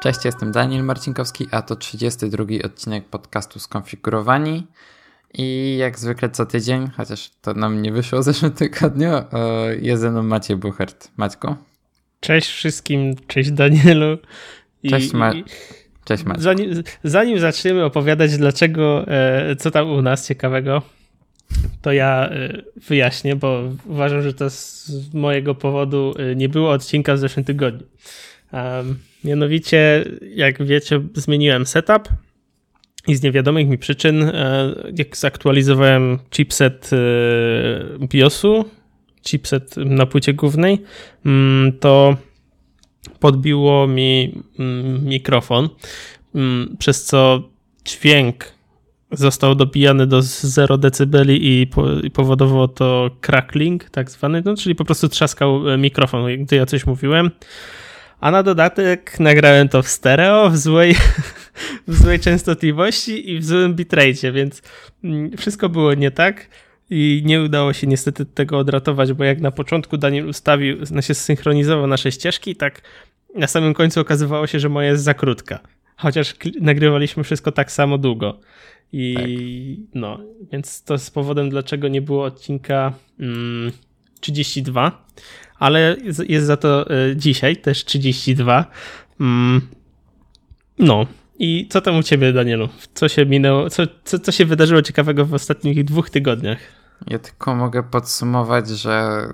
Cześć, jestem Daniel Marcinkowski, a to 32 odcinek podcastu Skonfigurowani. I jak zwykle co tydzień, chociaż to nam nie wyszło w zeszłym tygodniu, e, jest ze mną Maciej Buchert. Maćko? Cześć wszystkim, cześć Danielu. I, cześć, Ma cześć Maćko. Zanim, zanim zaczniemy opowiadać dlaczego, e, co tam u nas ciekawego, to ja e, wyjaśnię, bo uważam, że to z mojego powodu nie było odcinka w zeszłym tygodniu. Mianowicie, jak wiecie, zmieniłem setup i z niewiadomych mi przyczyn, e, jak zaktualizowałem chipset e, BIOSu, chipset na płycie głównej, mm, to podbiło mi mm, mikrofon, mm, przez co dźwięk został dobijany do 0 dB i, powodowało to crackling, tak zwany, no, czyli po prostu trzaskał e, mikrofon, gdy ja coś mówiłem. A na dodatek nagrałem to w stereo, w złej, w złej częstotliwości i w złym bitrate, więc mm, wszystko było nie tak i nie udało się niestety tego odratować, bo jak na początku Daniel ustawił, znaczy synchronizował nasze ścieżki, tak na samym końcu okazywało się, że moja jest za krótka. Chociaż nagrywaliśmy wszystko tak samo długo. I tak. no, więc to jest powodem, dlaczego nie było odcinka mm, 32 ale jest za to e, dzisiaj też 32. Mm. No. I co tam u ciebie, Danielu? Co się minęło, co, co, co się wydarzyło ciekawego w ostatnich dwóch tygodniach? Ja tylko mogę podsumować, że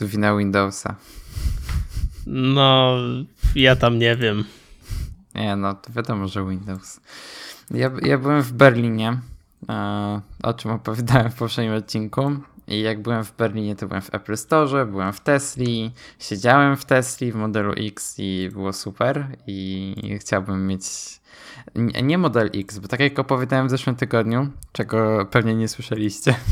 e, wina Windowsa. No, ja tam nie wiem. Nie, no to wiadomo, że Windows. Ja, ja byłem w Berlinie, e, o czym opowiadałem w poprzednim odcinku. I jak byłem w Berlinie, to byłem w Apple Store, byłem w Tesli, siedziałem w Tesli w modelu X i było super. I chciałbym mieć nie model X, bo tak jak opowiadałem w zeszłym tygodniu, czego pewnie nie słyszeliście.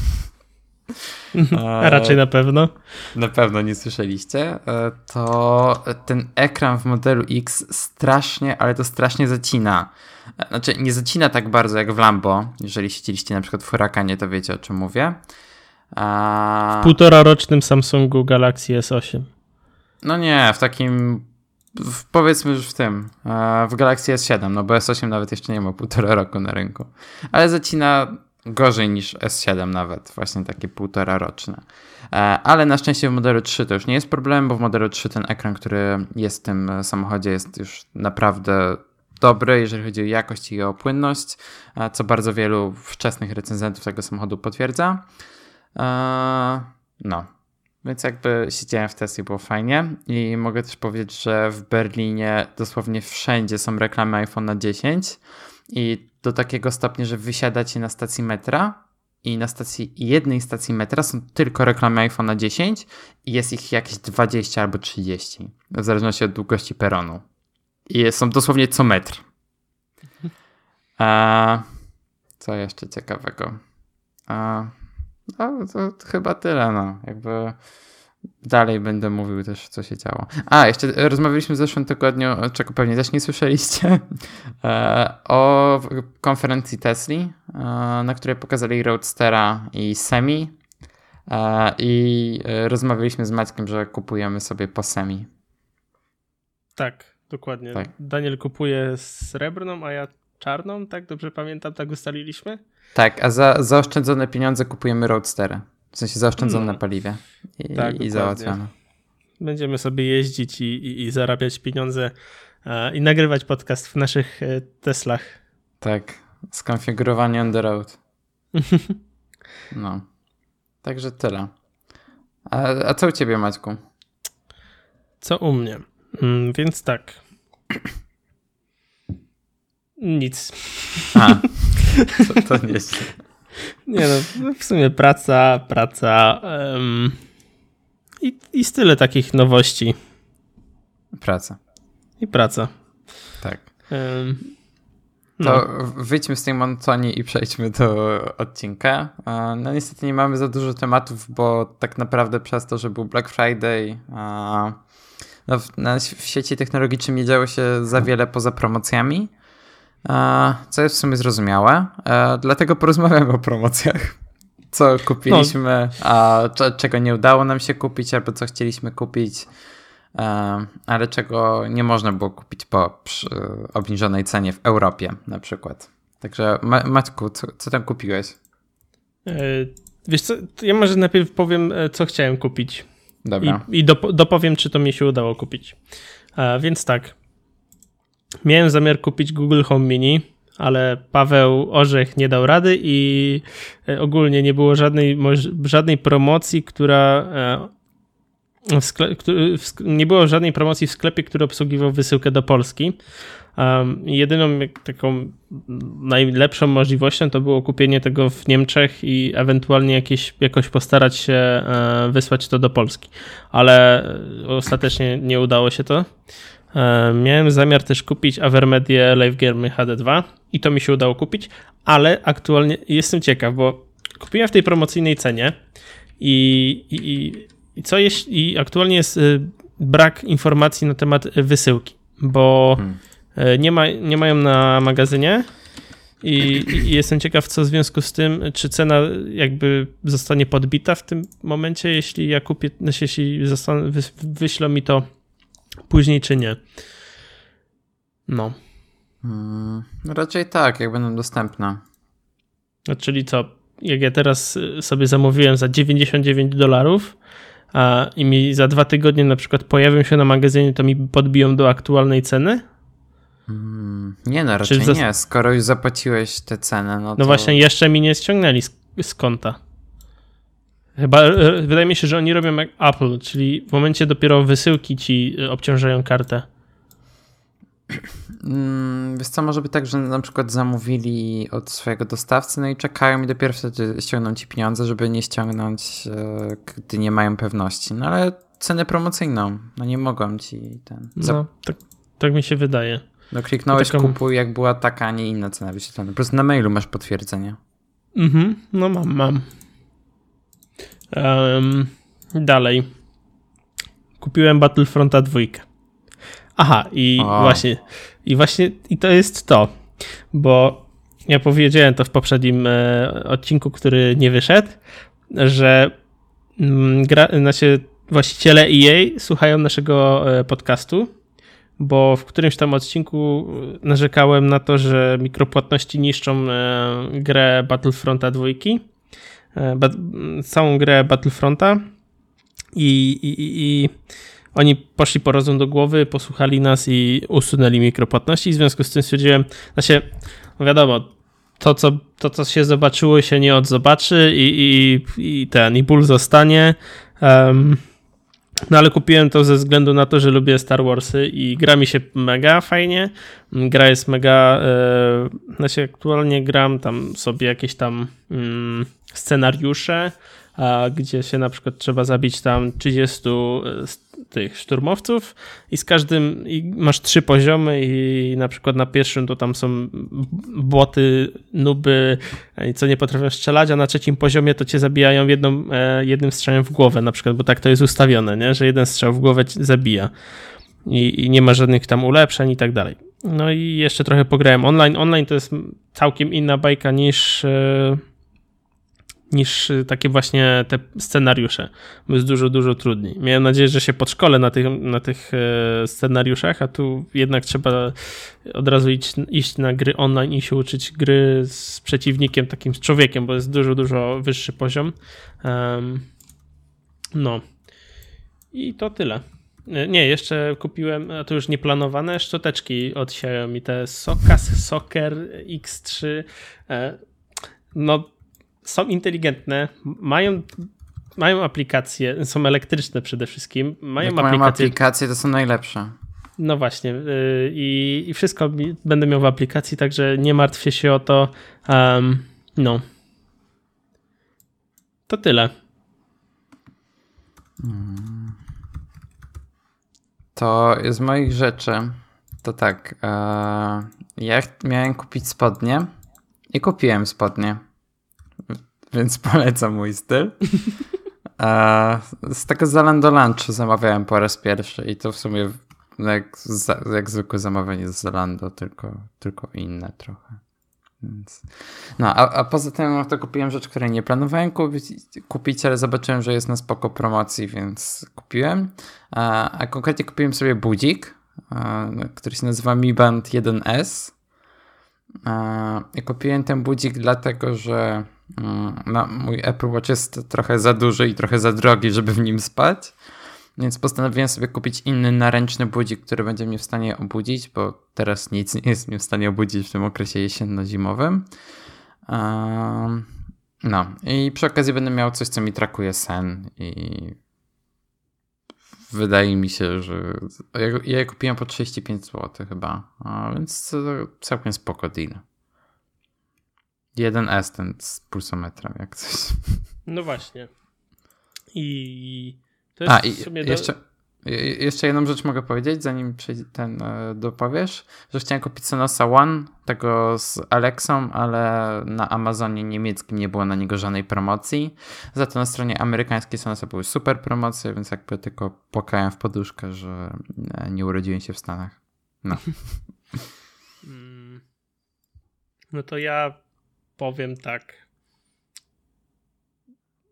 A raczej na pewno. Na pewno nie słyszeliście. E, to ten ekran w modelu X strasznie, ale to strasznie zacina. E, znaczy, nie zacina tak bardzo jak w Lambo. Jeżeli siedzieliście na przykład w Huracanie, to wiecie o czym mówię. A... W półtora rocznym Samsungu Galaxy S8. No nie, w takim w, powiedzmy już w tym, w Galaxy S7, no bo S8 nawet jeszcze nie ma półtora roku na rynku. Ale zacina gorzej niż S7 nawet, właśnie takie półtora roczne. E, ale na szczęście w modelu 3 to już nie jest problem, bo w modelu 3 ten ekran, który jest w tym samochodzie jest już naprawdę dobry, jeżeli chodzi o jakość i o płynność, co bardzo wielu wczesnych recenzentów tego samochodu potwierdza. Eee, no. Więc jakby siedziałem w Tesla było fajnie i mogę też powiedzieć, że w Berlinie dosłownie wszędzie są reklamy iPhone na 10 i do takiego stopnia, że wysiadacie na stacji metra i na stacji jednej stacji metra są tylko reklamy iPhone na 10 i jest ich jakieś 20 albo 30 w zależności od długości peronu. I są dosłownie co metr. A, eee, co jeszcze ciekawego? A, eee, no, to, to chyba tyle, no. Jakby dalej będę mówił też, co się działo. A, jeszcze rozmawialiśmy w zeszłym tygodniu, czego pewnie też nie słyszeliście, e, o konferencji Tesla, e, na której pokazali Roadstera i Semi. E, I rozmawialiśmy z Maćkiem, że kupujemy sobie po Semi. Tak, dokładnie. Tak. Daniel kupuje srebrną, a ja czarną, tak? Dobrze pamiętam, tak ustaliliśmy? Tak, a za zaoszczędzone pieniądze kupujemy Roadstery. W sensie zaoszczędzone no. na paliwie i, tak, i załatwione. Będziemy sobie jeździć i, i, i zarabiać pieniądze i nagrywać podcast w naszych e, Teslach. Tak, skonfigurowanie on the road. no. Także tyle. A, a co u ciebie, Maćku? Co u mnie? Mm, więc tak. Nic. A, to, to nieźle. Nie no, w sumie praca, praca um, i, i tyle takich nowości. Praca. I praca. Tak. Um, no. To wyjdźmy z tej monotonii i przejdźmy do odcinka. No niestety nie mamy za dużo tematów, bo tak naprawdę przez to, że był Black Friday, no w, na, w sieci technologicznej nie działo się za wiele poza promocjami. Co jest w sumie zrozumiałe. E, dlatego porozmawiamy o promocjach. Co kupiliśmy, no. a czego nie udało nam się kupić, albo co chcieliśmy kupić. e, ale czego nie można było kupić po obniżonej cenie w Europie na przykład. Także Maćku, co, co tam kupiłeś? Wiesz co, ja może najpierw powiem, co chciałem kupić. Dobra. I, i dopowiem, czy to mi się udało kupić. Więc tak. Miałem zamiar kupić Google Home Mini, ale Paweł Orzech nie dał rady i e, ogólnie nie było żadnej, żadnej promocji, która e, w skle, nie było żadnej promocji w sklepie, który obsługiwał wysyłkę do Polski. Um, jedyną taką najlepszą możliwością to było kupienie tego w Niemczech i ewentualnie jakieś, jakoś postarać się e, wysłać to do Polski, ale ostatecznie nie udało się to. E, miałem zamiar też kupić Avermedia Live Game HD2 i to mi się udało kupić, ale aktualnie jestem ciekaw, bo kupiłem w tej promocyjnej cenie i, i, i co jeśli aktualnie jest y, brak informacji na temat wysyłki, bo hmm. E, nie, ma, nie mają na magazynie i, i, jestem ciekaw, co w związku z tym, czy cena jakby zostanie podbita w tym momencie, jeśli ja kupię, znaczy jeśli zostanę, wyślą mi to później, czy nie. No. Hmm, raczej tak, jak będą dostępne. No, czyli co, jak ja teraz y, sobie zamówiłem za 99 dolarów, a i mi za dwa tygodnie na przykład pojawią się na magazynie, to mi podbiją do aktualnej ceny? Hmm, nie no, raczej nie. Skoro już zapłaciłeś tę cenę, no, no to... właśnie, jeszcze mi nie ściągnęli z, z konta. Chyba, e, wydaje mi się, że oni robią jak Apple, czyli w momencie dopiero wysyłki ci e, obciążają kartę. Mm, wiesz co, może być tak, że na przykład zamówili od swojego dostawcy, no i czekają i dopiero wtedy ściągną ci pieniądze, żeby nie ściągnąć, e, gdy nie mają pewności. No ale cenę promocyjną, no nie mogą ci ten... No, tak, tak mi się wydaje. No kliknąłeś taką... kupuj, jak była taka, a nie inna cena wyświetlona. Po prostu na mailu masz potwierdzenie. Mhm, no mam, mam. Um, dalej. Kupiłem Battlefronta 2. Aha, i o. właśnie, i właśnie, i to jest to, bo ja powiedziałem to w poprzednim e, odcinku, który nie wyszedł, że mm, gra, znaczy właściciele EA słuchają naszego e, podcastu, bo w którymś tam odcinku narzekałem na to, że mikropłatności niszczą e, grę Battlefronta 2 E, całą grę Battlefronta i, i, i oni poszli po rozum do głowy, posłuchali nas i usunęli mikropłatności. W związku z tym stwierdziłem, znaczy, wiadomo, to co, to, co się zobaczyło, się nie odzobaczy i, i, i ten, i ból zostanie. Um, no ale kupiłem to ze względu na to, że lubię Star Warsy i gra mi się mega fajnie. Gra jest mega. Yy, znaczy, aktualnie gram tam sobie jakieś tam yy, scenariusze, a, gdzie się na przykład trzeba zabić tam 30 e, tych szturmowców i z każdym i masz trzy poziomy i na przykład na pierwszym to tam są boty, nuby, e, co nie potrafią strzelać, a na trzecim poziomie to cię zabijają jedną, e, jednym strzałem w głowę na przykład, bo tak to jest ustawione, nie? że jeden strzał w głowę zabija. I, i nie ma żadnych tam ulepszeń i tak dalej. No i jeszcze trochę pograłem online. Online to jest całkiem inna bajka niż niż y, takie właśnie te scenariusze, bo jest dużo, dużo trudniej. Miałem nadzieję, że się podszkolę na tych, na tych e, scenariuszach, a tu jednak trzeba od razu iść, iść na gry online i się uczyć gry z przeciwnikiem, takim z człowiekiem, bo jest dużo, dużo wyższy poziom. Um, no. I to tyle. E, nie, jeszcze kupiłem, a to już nieplanowane, szczoteczki od Xiaomi, te Socas Soccer X3. E, no, są inteligentne, mają, mają aplikacje, są elektryczne przede wszystkim. Mają Jak aplikacje, mają aplikacje, to są najlepsze. No właśnie. Yy, i, I wszystko będę miał w aplikacji, także nie martwię się o to. Um, no. To tyle. To z moich rzeczy, to tak. E, ja miałem kupić spodnie i kupiłem spodnie więc polecam mój styl. Z tego Zalando Lunch zamawiałem po raz pierwszy i to w sumie jak, jak zwykłe zamawianie z Zalando, tylko, tylko inne trochę. Więc... No, a, a poza tym no, to kupiłem rzecz, której nie planowałem kupić, kupić, ale zobaczyłem, że jest na spoko promocji, więc kupiłem. A, a konkretnie kupiłem sobie budzik, a, który się nazywa Mi Band 1S. A, I kupiłem ten budzik dlatego, że no, mój Apple Watch jest trochę za duży i trochę za drogi, żeby w nim spać. Więc postanowiłem sobie kupić inny naręczny budzik, który będzie mnie w stanie obudzić, bo teraz nic nie jest mnie w stanie obudzić w tym okresie jesienno-zimowym. Um, no i przy okazji będę miał coś, co mi trakuje sen i wydaje mi się, że ja, ja kupiłem po 35 zł chyba, więc całkiem spoko deal. 1S ten z pulsometrem, jak coś. No właśnie. I a, i jeszcze, do... jeszcze jedną rzecz mogę powiedzieć, zanim ten e, dopowiesz, że chciałem kupić Sonosa One, tego z Alexą, ale na Amazonie niemieckim nie było na niego żadnej promocji. Za to na stronie amerykańskiej Sonosa były super promocje, więc jakby tylko płakałem w poduszkę, że e, nie urodziłem się w Stanach. No. Mm. no to ja powiem tak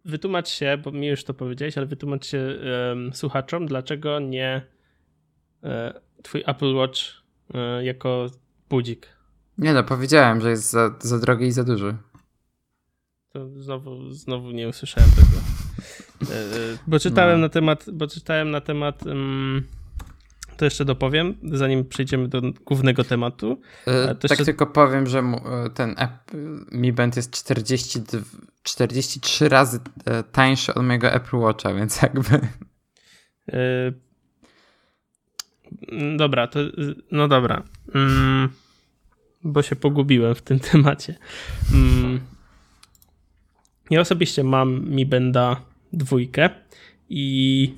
wytłumacz się, bo mi już to powiedziałeś, ale wytłumacz się um, słuchaczom, dlaczego nie e, twój Apple Watch e, jako budzik. Nie no, powiedziałem, że jest za, za drogi i za duży. To znowu, znowu nie usłyszałem tego. E, e bo czytałem no. na temat, bo czytałem na temat um, to jeszcze dopowiem, zanim przejdziemy do głównego tematu. Yy, tak jeszcze... tylko powiem, że e, ten Mi Band jest 40, 43 razy e, tańszy od mojego Apple Watcha, więc jakby... Yy... Dobra, to no dobra. Mm, bo się pogubiłem w tym temacie. Mm, ja osobiście mam Mi Benda dwójkę i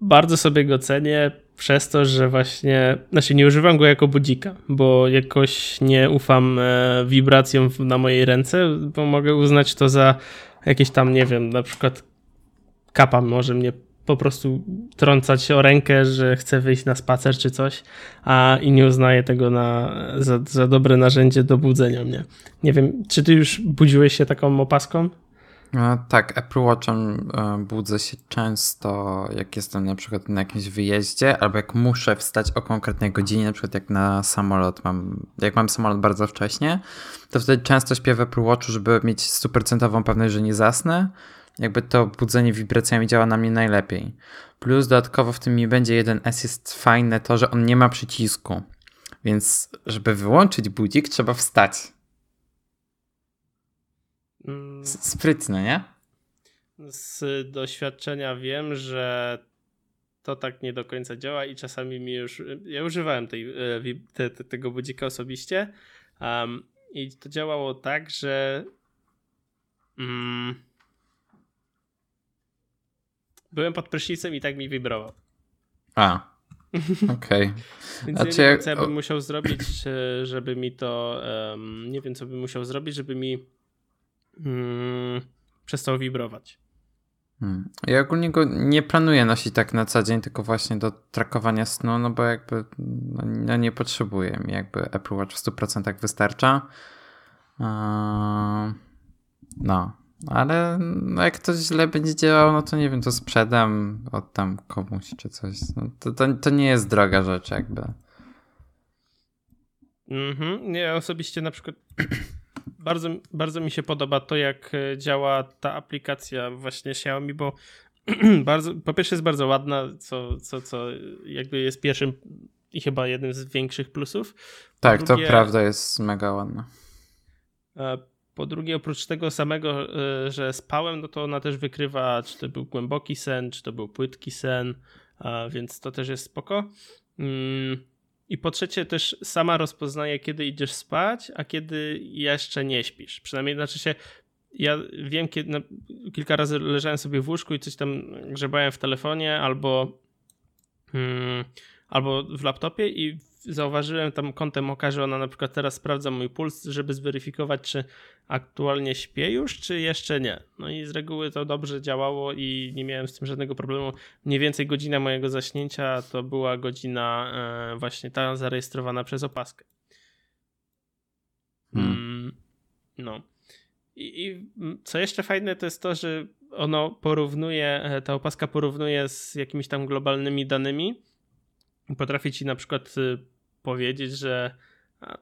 bardzo sobie go cenię przez to, że właśnie, znaczy nie używam go jako budzika, bo jakoś nie ufam e, wibracjom na mojej ręce, bo mogę uznać to za jakieś tam, nie wiem, na przykład kapa może mnie po prostu trącać o rękę, że chcę wyjść na spacer czy coś, a i nie uznaję tego na, za, za dobre narzędzie do budzenia mnie. Nie wiem, czy ty już budziłeś się taką opaską? Tak, Apple Watchem e, budzę się często, jak jestem na przykład na jakimś wyjeździe, albo jak muszę wstać o konkretnej godzinie, na przykład jak na samolot mam, jak mam samolot bardzo wcześnie, to wtedy często śpię w Apple Watchu, żeby mieć stuprocentową pewność, że nie zasnę. Jakby to budzenie wibracjami działa na mnie najlepiej. Plus dodatkowo w tym mi będzie 1S jest fajne to, że on nie ma przycisku. Więc żeby wyłączyć budzik, trzeba wstać. Sprytne, nie? Z doświadczenia wiem, że to tak nie do końca działa i czasami mi już. Ja używałem tej, e, te, te, tego budzika osobiście um, i to działało tak, że. Um, byłem pod prysznicem i tak mi wibrował. A. Okej. Okay. Więc ja nie wiem, co ja bym musiał zrobić, e, żeby mi to. Um, nie wiem, co bym musiał zrobić, żeby mi hmm, przestał wibrować. Hmm. Ja ogólnie go nie planuję nosić tak na co dzień, tylko właśnie do trakowania snu, no bo jakby no, no nie potrzebuję mi, jakby Apple Watch w 100% wystarcza. no, ale no jak to źle będzie działał, no to nie wiem, to sprzedam, oddam komuś czy coś. No to, to, to nie jest droga rzecz jakby. Mhm. Nie, osobiście na przykład bardzo, bardzo mi się podoba to, jak e, działa ta aplikacja właśnie Xiaomi, bo bardzo, po pierwsze jest bardzo ładna, co, co, co jakby jest pierwszym i chyba jednym z większych plusów. tak, drugie, to prawda jest mega ładna. E, po drugie, oprócz tego samego, e, że spałem, no to ona też wykrywa, czy to był głęboki sen, czy to był płytki sen, więc to też jest spoko. I po trzecie też sama rozpoznaje, kiedy idziesz spać, a kiedy jeszcze nie śpisz. Przynajmniej znaczy się, ja wiem, kiedy no, kilka razy leżałem sobie w łóżku i coś tam grzebałem w telefonie albo, hmm, albo w laptopie i zauważyłem tam kątem oka, że ona na przykład teraz sprawdza mój puls, żeby zweryfikować, czy aktualnie śpię już, czy jeszcze nie. No i z reguły to dobrze działało i nie miałem z tym żadnego problemu. Mniej więcej godzina mojego zaśnięcia to była godzina e, właśnie ta zarejestrowana przez opaskę. Hmm. Mm, No. I, I, co jeszcze fajne, to jest to, że ono porównuje, ta opaska porównuje z jakimiś tam globalnymi danymi. Potrafi ci na przykład y, powiedzieć, że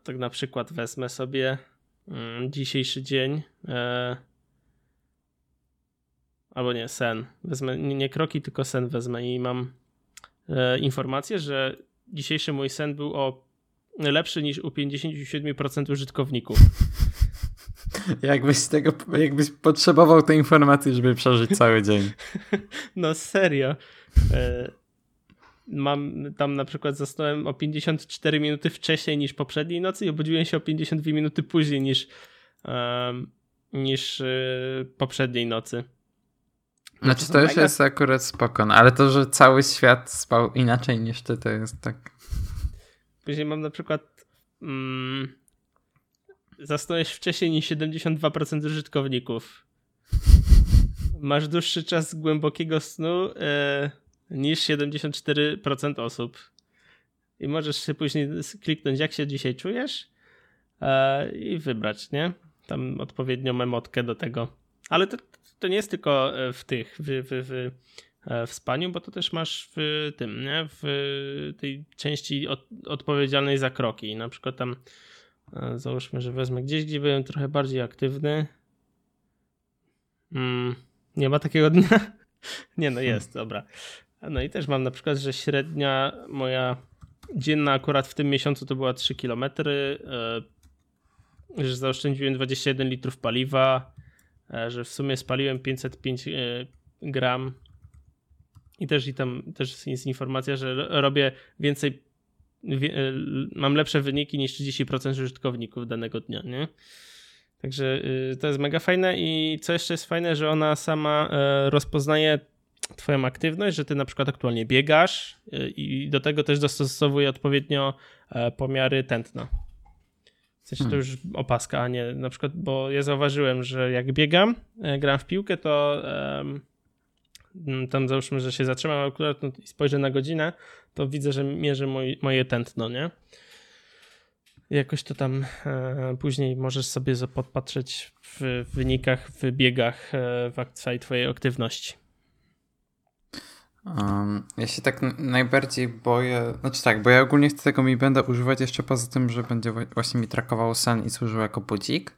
tak na przykład wezmę sobie mm, dzisiejszy dzień. E, albo nie, sen. Wezmę nie, kroki, tylko sen wezmę i mam e, informację, że dzisiejszy mój sen był o lepszy niż u 57% użytkowników. Jakbyś tego, jakbyś potrzebował tej informacji, żeby przeżyć cały dzień. No serio. Mam tam na przykład zasnąłem o 54 minuty wcześniej niż poprzedniej nocy i obudziłem się o 52 minuty później niż, um, niż yy, poprzedniej nocy. Znaczy to już jest akurat spoko, no, ale to, że cały świat spał inaczej niż ty, to jest tak... Później mam na przykład mm, zasnąłeś wcześniej niż 72% użytkowników. Masz dłuższy czas głębokiego snu e, niż 74% osób. I możesz się później kliknąć, jak się dzisiaj czujesz e, i wybrać, nie? Tam odpowiednią emotkę do tego. Ale to, to nie jest tylko e, w tych, w, w, w, e, w spaniu, bo to też masz w tym, nie? W tej części od, odpowiedzialnej za kroki. Na przykład tam załóżmy, że wezmę gdzieś, gdzie byłem trochę bardziej aktywny. Hmm, nie ma takiego dnia? nie, no jest, dobra. No i też mam na przykład, że średnia moja dzienna akurat w tym miesiącu to była 3 km, że zaoszczędziłem 21 litrów paliwa, E, że w sumie spaliłem 505 e, gram i też i tam też jest informacja, że robię więcej, e, mam lepsze wyniki niż 30% użytkowników danego dnia, nie? Także to jest mega fajne i co jeszcze jest fajne, że ona sama rozpoznaje twoją aktywność, że ty na przykład aktualnie biegasz i do tego też dostosowuje odpowiednio pomiary tętna. W sensie to hmm. już opaska, a nie na przykład, bo ja zauważyłem, że jak biegam, e, gram w piłkę, to um, tam załóżmy, że się zatrzymam akurat no, i spojrzę na godzinę, to widzę, że mierzy moj, moje tętno, nie? Jakoś to tam e, później możesz sobie podpatrzeć w wynikach, w biegach, e, w całej twojej aktywności. Um, ja się tak najbardziej boję, znaczy tak, bo ja ogólnie chcę tego mi będę używać jeszcze poza tym, że będzie właśnie mi trakował sen i służył jako budzik.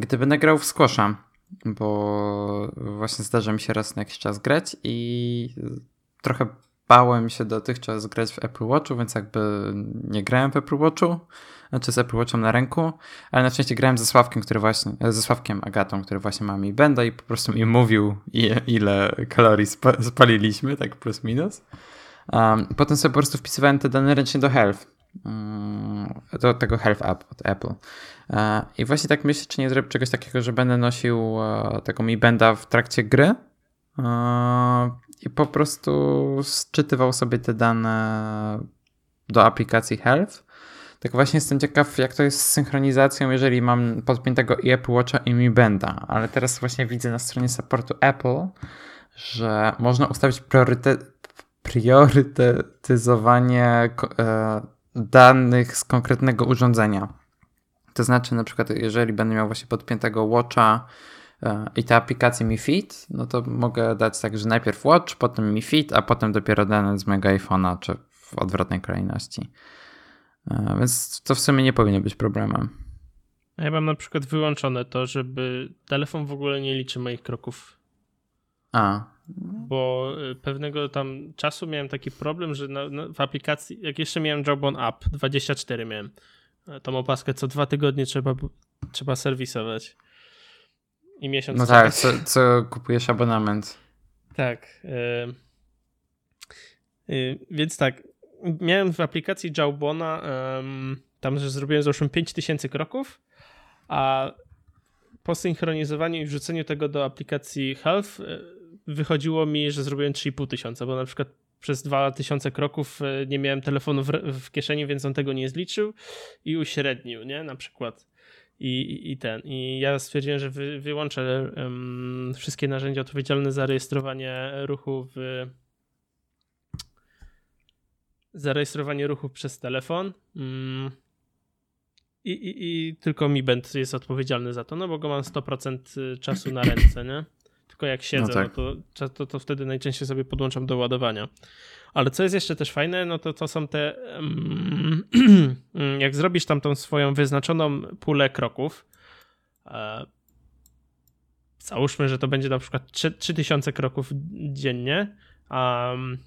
Gdy będę grał w squasha, bo właśnie zdarza mi się raz na jakiś czas grać i trochę bałem się dotychczas grać w Apple Watchu, więc jakby nie grałem w Apple Watchu, znaczy z Apple Watchem na ręku, ale na szczęście grałem ze Sławkiem, który właśnie, ze Sławkiem Agatą, który właśnie ma mi benda i po prostu mi mówił ile kalorii spaliliśmy, tak plus minus. Um, potem sobie po prostu wpisywałem te dane ręcznie do Health, um, do tego Health App od Apple. Uh, I właśnie tak myślę, czy nie zrobię czegoś takiego, że będę nosił uh, tego mi benda w trakcie gry i po prostu sczytywał sobie te dane do aplikacji Health tak właśnie jestem ciekaw, jak to jest z synchronizacją, jeżeli mam podpiętego i Apple Watcha i Mi Benda, ale teraz właśnie widzę na stronie supportu Apple, że można ustawić priorytetyzowanie e, danych z konkretnego urządzenia. To znaczy, na przykład, jeżeli będę miał właśnie podpiętego Watcha e, i te aplikacje Mi Fit, no to mogę dać tak, że najpierw Watch, potem Mi Fit, a potem dopiero dane z mojego iPhone'a, czy w odwrotnej kolejności. E, więc to w sumie nie powinno być problemem. Ja mam na przykład wyłączone to, żeby telefon w ogóle nie liczy moich kroków. A. Bo e, pewnego tam czasu miałem taki problem, że na, na, w aplikacji, jak jeszcze miałem Jawbone App, 24 miałem, e, tą opaskę co dwa tygodnie trzeba, trzeba serwisować. I miesiąc. No tak, co, co kupujesz abonament. Tak. Yy, yy, więc tak, miałem w aplikacji Jawbona um, tam, że zrobiłem załóżmy 5000 kroków, a po synchronizowaniu i wrzuceniu tego do aplikacji Health e, wychodziło mi, że zrobiłem 3,5 tysiąca, bo na przykład przez 2000 kroków e, nie miałem telefonu w, w, kieszeni, więc on tego nie zliczył i uśrednił, nie? Na przykład. I, i ten. I ja stwierdziłem, że wy, wyłączę um, wszystkie narzędzia odpowiedzialne za rejestrowanie ruchu w zarejestrowanie ruchów przez telefon. Mm. i, i, i tylko Mi Band jest odpowiedzialny za to, no bo go mam 100% y, czasu na ręce, nie? Tylko jak siedzę, no, tak. no to, to, to wtedy najczęściej sobie podłączam do ładowania. Ale co jest jeszcze też fajne, no to to są te. Um, jak zrobisz tam tą swoją wyznaczoną pulę kroków, e, załóżmy, że to będzie na przykład 3, 3000 kroków dziennie, um,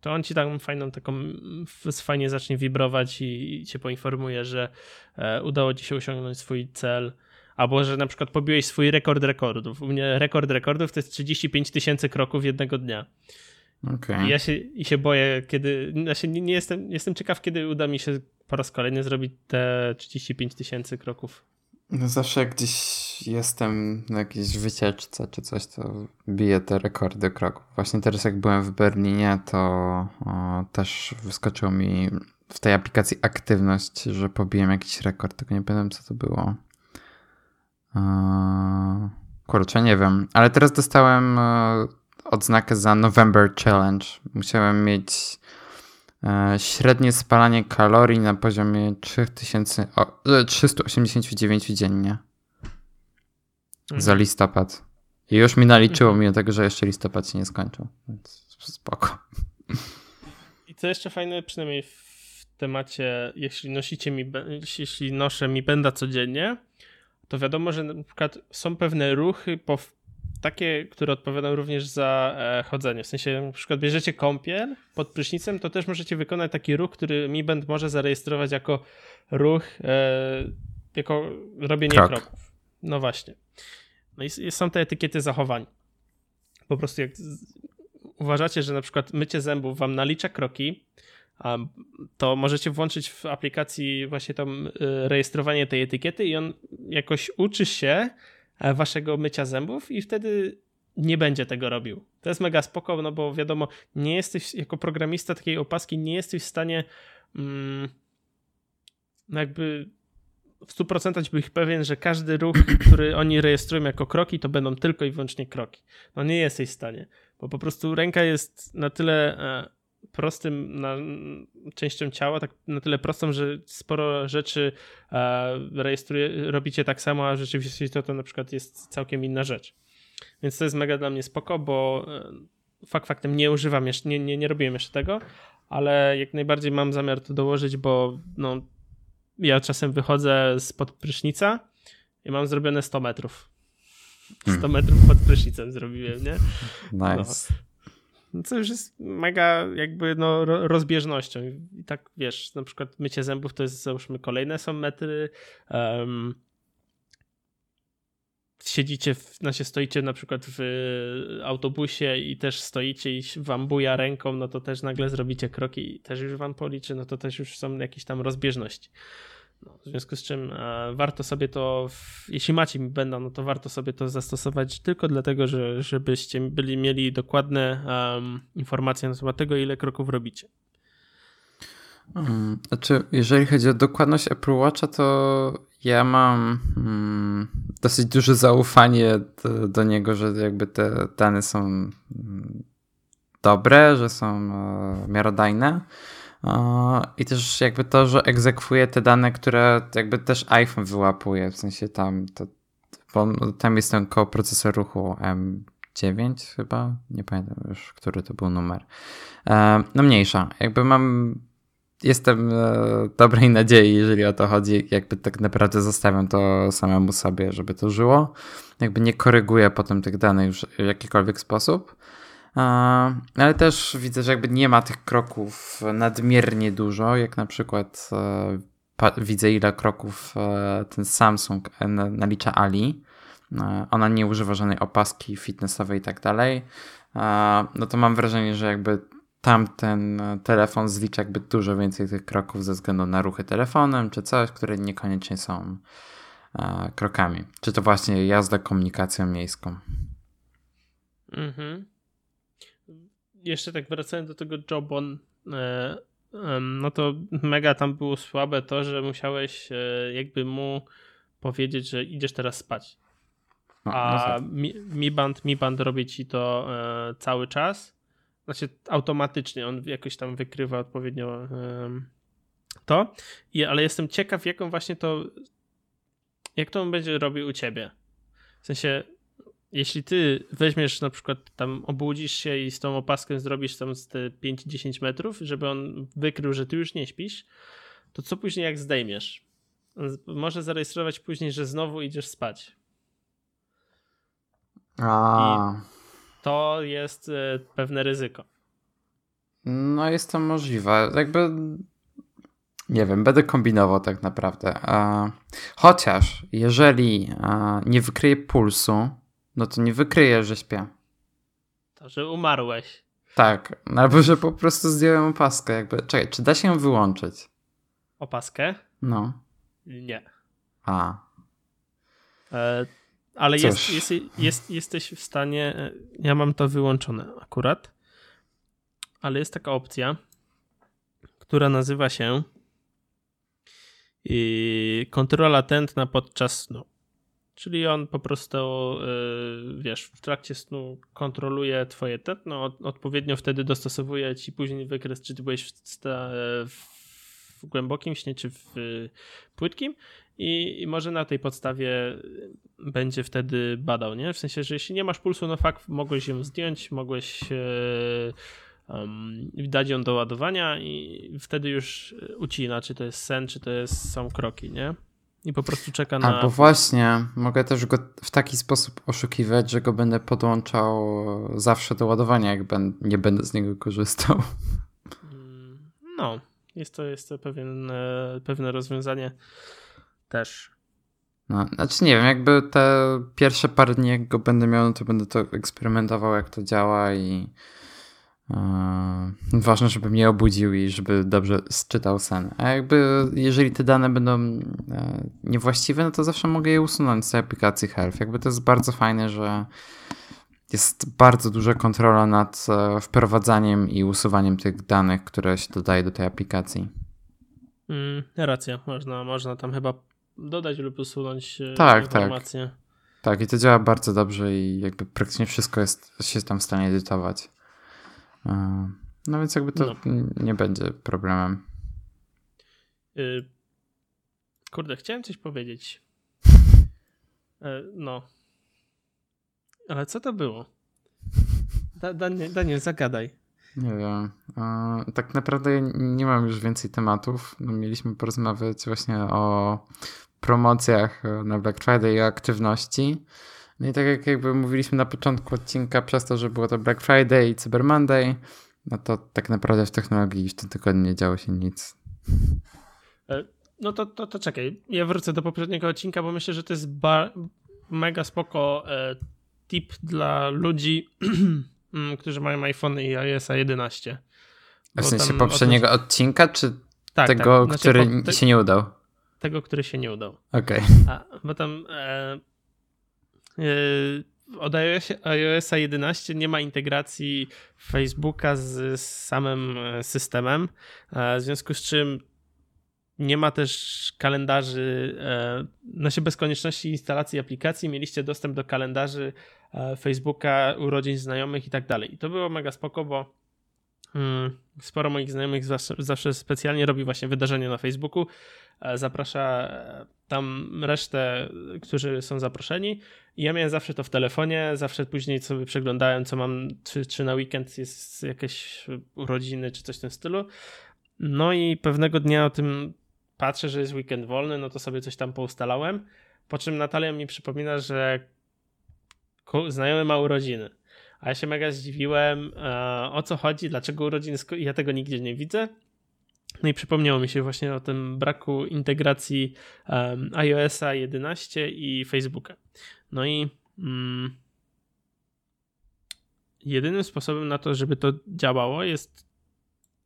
to on ci tam fajną taką, fajnie zacznie wibrować i, i cię poinformuje, że e, udało ci się osiągnąć swój cel, albo że na przykład pobiłeś swój rekord rekordów. U mnie rekord rekordów to jest 35 tysięcy kroków jednego dnia. Okay. I ja się, i się boję, kiedy. Ja się nie, nie, jestem, jestem ciekaw, kiedy uda mi się po raz kolejny zrobić te 35 tysięcy kroków. No zawsze jak gdzieś jestem na jakiejś wycieczce czy coś, to biję te rekordy kroków. Właśnie teraz jak byłem w Berlinie, to o, też wyskoczyło mi w tej aplikacji aktywność, że pobiłem jakiś rekord, tylko nie pamiętam co to było. Eee, kurczę, nie wiem. Ale teraz dostałem e, odznakę za November Challenge. Musiałem mieć e, średnie spalanie kalorii na poziomie 3000, o, 389 e, dziennie. Mhm. Za listopad. I już mi naliczyło, mhm. mimo tego, że jeszcze listopad się nie skończył. Więc spoko. I co jeszcze fajne, przynajmniej w temacie, jeśli nosicie mi, jeśli noszę mi benda codziennie, to wiadomo, że na przykład są pewne ruchy po, takie, które odpowiadają również za e, chodzenie. W sensie, na przykład bierzecie kąpiel pod prysznicem, to też możecie wykonać taki ruch, który Mi Band może zarejestrować jako ruch, e, jako robienie Krok. kroków. No właśnie. No i są te etykiety zachowań. Po prostu jak uważacie, że na przykład mycie zębów wam nalicza kroki, to możecie włączyć w aplikacji właśnie tam y, rejestrowanie tej etykiety i on jakoś uczy się e, waszego mycia zębów i wtedy nie będzie tego robił. To jest mega spoko, no bo wiadomo, nie jesteś jako programista takiej opaski, nie jesteś w stanie mm, no jakby w 100% być pewien, że każdy ruch, który oni rejestrują jako kroki, to będą tylko i wyłącznie kroki. No nie jesteś w stanie, bo po prostu ręka jest na tyle e, prostym na, częścią ciała, tak na tyle prostą, że sporo rzeczy e, rejestruje, robicie tak samo, a rzeczywiście to, to na przykład jest całkiem inna rzecz. Więc to jest mega dla mnie spoko, bo e, fakt faktem nie używam jeszcze, nie, nie, nie robiłem jeszcze tego, ale jak najbardziej mam zamiar to dołożyć, bo no, ja czasem wychodzę spod prysznica i mam zrobione 100 metrów. 100 hmm. metrów pod prysznicem zrobiłem, nie? Nice. No. No co już jest mega jakby no, rozbieżnością. I tak wiesz, na przykład mycie zębów to jest załóżmy kolejne są metry. Um, siedzicie, w, znaczy stoicie na przykład w autobusie i też stoicie i wam buja ręką, no to też nagle zrobicie kroki i też już wam policzy, no to też już są jakieś tam rozbieżności. No, w związku z czym e, warto sobie to, w, jeśli macie mi będą, no to warto sobie to zastosować tylko dlatego, że, żebyście byli mieli dokładne um, informacje na temat tego, ile kroków robicie. Um, znaczy, jeżeli chodzi o dokładność Apple Watcha, to ja mam mm, dosyć duże zaufanie do, do, niego, że jakby te dane są mm, dobre, że są e, miarodajne. I też jakby to, że egzekwuje te dane, które jakby też iPhone wyłapuje, w sensie tam, to, tam jest ten koprocesor ruchu M9 chyba, nie pamiętam już, który to był numer. E, no mniejsza, jakby mam, jestem e, dobrej nadziei, jeżeli o to chodzi, jakby tak naprawdę zostawiam to samemu sobie, żeby to żyło. Jakby nie koryguję potem tych danych już w jakikolwiek sposób. Ale też widzę, że jakby nie ma tych kroków nadmiernie dużo, jak na przykład e, widzę ile kroków e, ten Samsung e, nalicza Ali. Ona nie używa żadnej opaski fitnessowej i tak dalej. No to mam wrażenie, że jakby tamten telefon zlicza jakby dużo więcej tych kroków ze względu na ruchy telefonem czy coś, które niekoniecznie są krokami. Czy to właśnie jazda komunikacją miejską. Mhm jeszcze tak wracając do tego Jobon, e, no to mega tam było słabe to, że musiałeś e, jakby mu powiedzieć, że idziesz teraz spać. No, A no Mi, Mi Band, Mi Band robi ci to e, cały czas. Znaczy automatycznie, on jakoś tam wykrywa odpowiednio to, I, ale jestem ciekaw, jaką właśnie to, jak to on będzie robił u ciebie. W sensie, jeśli ty weźmiesz na przykład tam obudzisz się i z tą opaską zrobisz tam z te 5-10 metrów, żeby on wykrył, że ty już nie śpisz, to co później jak zdejmiesz? może zarejestrować później, że znowu idziesz spać. A. I to jest e, pewne ryzyko. No jest to możliwe. Jakby nie wiem, będę kombinował tak naprawdę. Chociaż jeżeli nie wykryję pulsu, no to nie wykryję, że śpię. To, że umarłeś. Tak, albo że po prostu zdjąłem opaskę. Jakby. Czekaj, czy da się ją wyłączyć? Opaskę? No. Nie. A. E, ale jest, jest, jest, jesteś w stanie. E, ja mam to wyłączone akurat. Ale jest taka opcja, która nazywa się kontrola tętna podczas snu. Czyli on po prostu, yy, wiesz, w trakcie snu kontroluje twoje tętno, odpowiednio wtedy dostosowuje ci później wykres, czy ty byłeś w, w głębokim śnie, czy w płytkim i, i, może na tej podstawie będzie wtedy badał, nie? W sensie, że jeśli nie masz pulsu, no fakt, mogłeś ją zdjąć, mogłeś... Yy, um, dać ją do ładowania i wtedy już ucina, czy to jest sen, czy to jest, są kroki, nie? I po prostu czeka na... Albo właśnie, mogę też go w taki sposób oszukiwać, że go będę podłączał zawsze do ładowania, jak ben, nie będę z niego korzystał. Mm, no, jest to, jest to pewien, e, pewne rozwiązanie też. No, znaczy nie wiem, jakby te pierwsze parę dni, jak go będę miał, no to będę to eksperymentował, jak to działa i Yy, ważne, żeby mnie obudził i żeby dobrze czytał sen. A jakby, jeżeli te dane będą yy, niewłaściwe, no to zawsze mogę je usunąć z aplikacji Health. Jakby to jest bardzo fajne, że jest bardzo duża kontrola nad yy, wprowadzaniem i usuwaniem tych danych, które się dodaje do tej aplikacji. Mm, racja, można, można tam chyba dodać lub usunąć tak, informacje. Tak. tak, i to działa bardzo dobrze i jakby praktycznie wszystko jest się tam w stanie edytować. No więc jakby to no. nie będzie problemem. Yy, kurde, chciałem coś powiedzieć. No. Ale co to było? Da, Daniel, Daniel, zagadaj. Nie wiem. Tak naprawdę nie mam już więcej tematów. No, mieliśmy porozmawiać właśnie o promocjach na Black Friday i aktywności. No i tak jak jakby mówiliśmy na początku odcinka, przez to, że było to Black Friday i Cyber Monday, no to tak naprawdę w technologii w tym tygodniu nie działo się nic. E, no to, to, to czekaj, ja wrócę do poprzedniego odcinka, bo myślę, że to jest mega spoko e, tip dla ludzi, mm, którzy mają iPhone i iOS 11. W sensie poprzedniego odcinka, czy tak, tego, tak. Znaczy, który te... się nie udał? Tego, który się nie udał. Okej. Okay. Bo tam e, Yy, od iOS 11 nie ma integracji Facebooka z, samym e, systemem, e, w związku z czym nie ma też kalendarzy, znaczy bez konieczności instalacji aplikacji mieliście dostęp do kalendarzy Facebooka, urodzin znajomych i tak dalej. I to było mega spoko, bo mm, sporo moich znajomych zawsze, zawsze specjalnie robi właśnie wydarzenie na Facebooku, zaprasza tam resztę, którzy są zaproszeni. I ja miałem zawsze to w telefonie, zawsze później sobie przeglądałem, co mam, czy, czy na weekend jest jakieś urodziny, czy coś w tym stylu. No i pewnego dnia o tym patrzę, że jest weekend wolny, no to sobie coś tam poustalałem. Po czym Natalia mi przypomina, że znajomy ma urodziny. A ja się mega zdziwiłem, e, o co chodzi, dlaczego urodziny, ja tego nigdzie nie widzę. No i przypomniało mi się właśnie o tym braku integracji um, iOS-a 11 i Facebooka. No i mm, jedynym sposobem na to, żeby to działało jest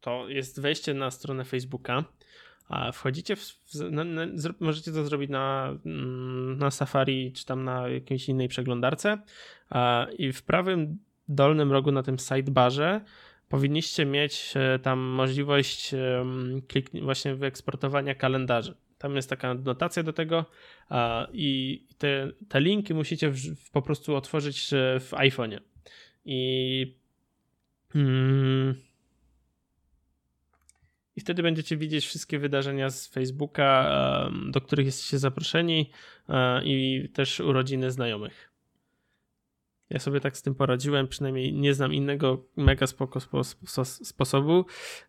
to jest wejście na stronę Facebooka. A wchodzicie w, w na, na, możecie to zrobić na, mm, na Safari czy tam na jakiejś innej przeglądarce a, i w prawym dolnym rogu na tym sidebarze powinniście mieć e, tam możliwość właśnie wyeksportowania kalendarzy. Tam jest taka notacja do tego i te, te linki musicie po prostu otworzyć e, w iPhone'ie. I, mm, I wtedy będziecie widzieć wszystkie wydarzenia z Facebooka, do których jesteście zaproszeni e, i też urodziny znajomych. Ja sobie tak z tym poradziłem, przynajmniej nie znam innego mega spoko sposobu.